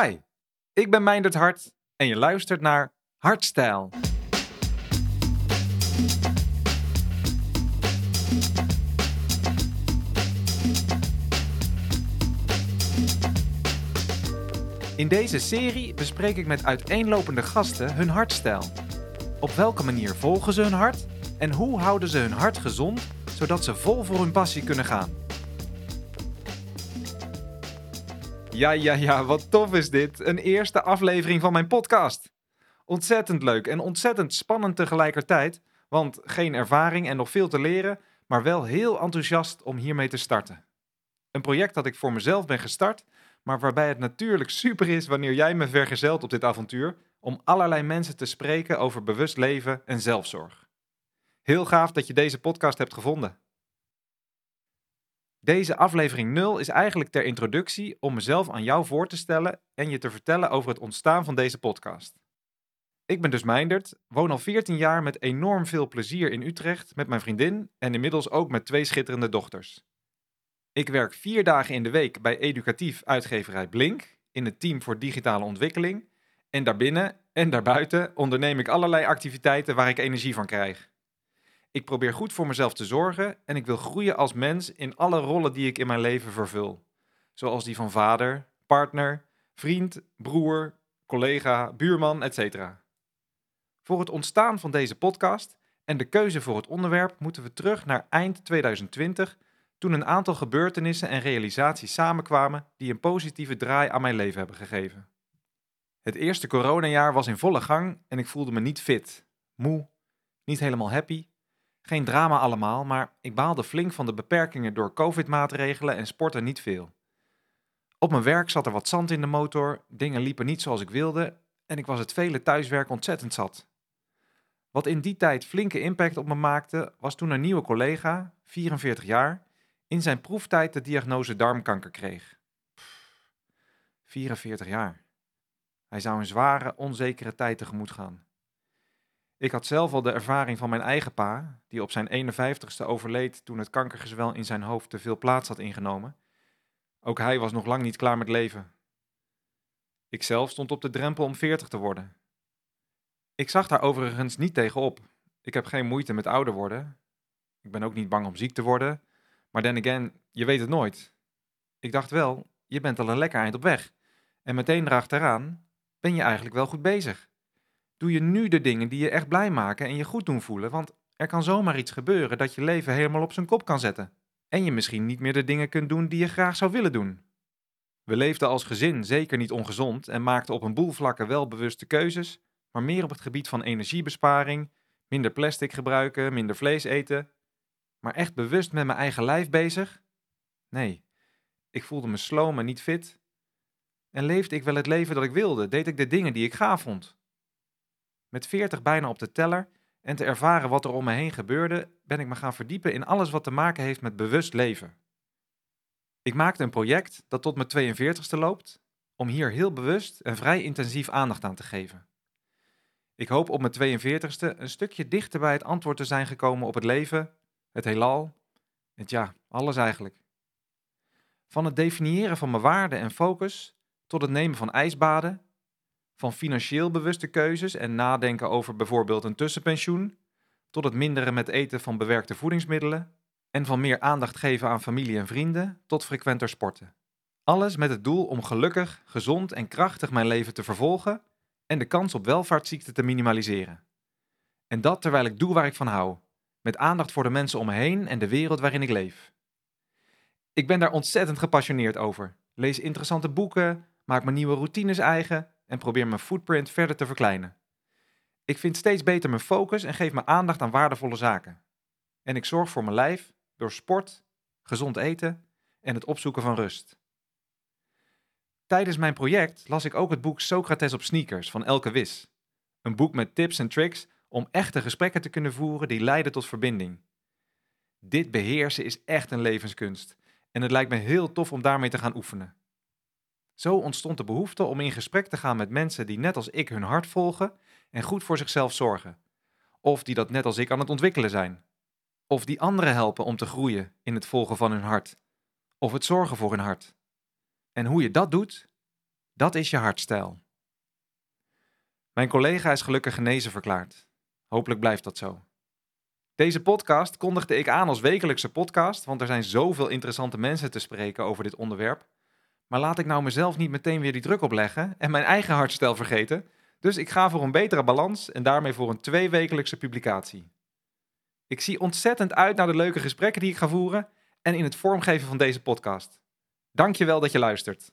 Hi, ik ben Meindert Hart en je luistert naar Hartstijl. In deze serie bespreek ik met uiteenlopende gasten hun hartstijl. Op welke manier volgen ze hun hart en hoe houden ze hun hart gezond zodat ze vol voor hun passie kunnen gaan? Ja, ja, ja, wat tof is dit. Een eerste aflevering van mijn podcast. Ontzettend leuk en ontzettend spannend tegelijkertijd, want geen ervaring en nog veel te leren, maar wel heel enthousiast om hiermee te starten. Een project dat ik voor mezelf ben gestart, maar waarbij het natuurlijk super is wanneer jij me vergezelt op dit avontuur om allerlei mensen te spreken over bewust leven en zelfzorg. Heel gaaf dat je deze podcast hebt gevonden. Deze aflevering 0 is eigenlijk ter introductie om mezelf aan jou voor te stellen en je te vertellen over het ontstaan van deze podcast. Ik ben dus Meindert, woon al 14 jaar met enorm veel plezier in Utrecht met mijn vriendin en inmiddels ook met twee schitterende dochters. Ik werk vier dagen in de week bij educatief uitgeverij Blink in het team voor digitale ontwikkeling en daarbinnen en daarbuiten onderneem ik allerlei activiteiten waar ik energie van krijg. Ik probeer goed voor mezelf te zorgen en ik wil groeien als mens in alle rollen die ik in mijn leven vervul. Zoals die van vader, partner, vriend, broer, collega, buurman, etc. Voor het ontstaan van deze podcast en de keuze voor het onderwerp moeten we terug naar eind 2020, toen een aantal gebeurtenissen en realisaties samenkwamen die een positieve draai aan mijn leven hebben gegeven. Het eerste coronajaar was in volle gang en ik voelde me niet fit, moe, niet helemaal happy geen drama allemaal, maar ik baalde flink van de beperkingen door COVID-maatregelen en sportte niet veel. Op mijn werk zat er wat zand in de motor, dingen liepen niet zoals ik wilde en ik was het vele thuiswerk ontzettend zat. Wat in die tijd flinke impact op me maakte, was toen een nieuwe collega, 44 jaar, in zijn proeftijd de diagnose darmkanker kreeg. 44 jaar. Hij zou een zware, onzekere tijd tegemoet gaan. Ik had zelf al de ervaring van mijn eigen pa, die op zijn 51ste overleed toen het kankergezwel in zijn hoofd te veel plaats had ingenomen. Ook hij was nog lang niet klaar met leven. Ikzelf stond op de drempel om 40 te worden. Ik zag daar overigens niet tegenop. Ik heb geen moeite met ouder worden. Ik ben ook niet bang om ziek te worden. Maar then again, je weet het nooit. Ik dacht wel, je bent al een lekker eind op weg. En meteen erachteraan ben je eigenlijk wel goed bezig. Doe je nu de dingen die je echt blij maken en je goed doen voelen, want er kan zomaar iets gebeuren dat je leven helemaal op zijn kop kan zetten. En je misschien niet meer de dingen kunt doen die je graag zou willen doen. We leefden als gezin zeker niet ongezond en maakten op een boel vlakken wel bewuste keuzes, maar meer op het gebied van energiebesparing, minder plastic gebruiken, minder vlees eten. Maar echt bewust met mijn eigen lijf bezig? Nee, ik voelde me sloom en niet fit. En leefde ik wel het leven dat ik wilde, deed ik de dingen die ik gaaf vond. Met 40 bijna op de teller en te ervaren wat er om me heen gebeurde, ben ik me gaan verdiepen in alles wat te maken heeft met bewust leven. Ik maakte een project dat tot mijn 42ste loopt, om hier heel bewust en vrij intensief aandacht aan te geven. Ik hoop op mijn 42ste een stukje dichter bij het antwoord te zijn gekomen op het leven, het heelal, het ja, alles eigenlijk. Van het definiëren van mijn waarden en focus tot het nemen van ijsbaden van financieel bewuste keuzes en nadenken over bijvoorbeeld een tussenpensioen, tot het minderen met eten van bewerkte voedingsmiddelen en van meer aandacht geven aan familie en vrienden tot frequenter sporten. Alles met het doel om gelukkig, gezond en krachtig mijn leven te vervolgen en de kans op welvaartsziekten te minimaliseren. En dat terwijl ik doe waar ik van hou, met aandacht voor de mensen om me heen en de wereld waarin ik leef. Ik ben daar ontzettend gepassioneerd over. Lees interessante boeken, maak me nieuwe routines eigen en probeer mijn footprint verder te verkleinen. Ik vind steeds beter mijn focus en geef me aandacht aan waardevolle zaken. En ik zorg voor mijn lijf door sport, gezond eten en het opzoeken van rust. Tijdens mijn project las ik ook het boek Socrates op sneakers van Elke Wis. Een boek met tips en tricks om echte gesprekken te kunnen voeren die leiden tot verbinding. Dit beheersen is echt een levenskunst en het lijkt me heel tof om daarmee te gaan oefenen. Zo ontstond de behoefte om in gesprek te gaan met mensen die net als ik hun hart volgen en goed voor zichzelf zorgen. Of die dat net als ik aan het ontwikkelen zijn. Of die anderen helpen om te groeien in het volgen van hun hart. Of het zorgen voor hun hart. En hoe je dat doet, Dat is je hartstijl. Mijn collega is gelukkig genezen verklaard. Hopelijk blijft dat zo. Deze podcast kondigde ik aan als wekelijkse podcast, want er zijn zoveel interessante mensen te spreken over dit onderwerp. Maar laat ik nou mezelf niet meteen weer die druk opleggen en mijn eigen hartstijl vergeten. Dus ik ga voor een betere balans en daarmee voor een tweewekelijkse publicatie. Ik zie ontzettend uit naar de leuke gesprekken die ik ga voeren en in het vormgeven van deze podcast. Dank je wel dat je luistert.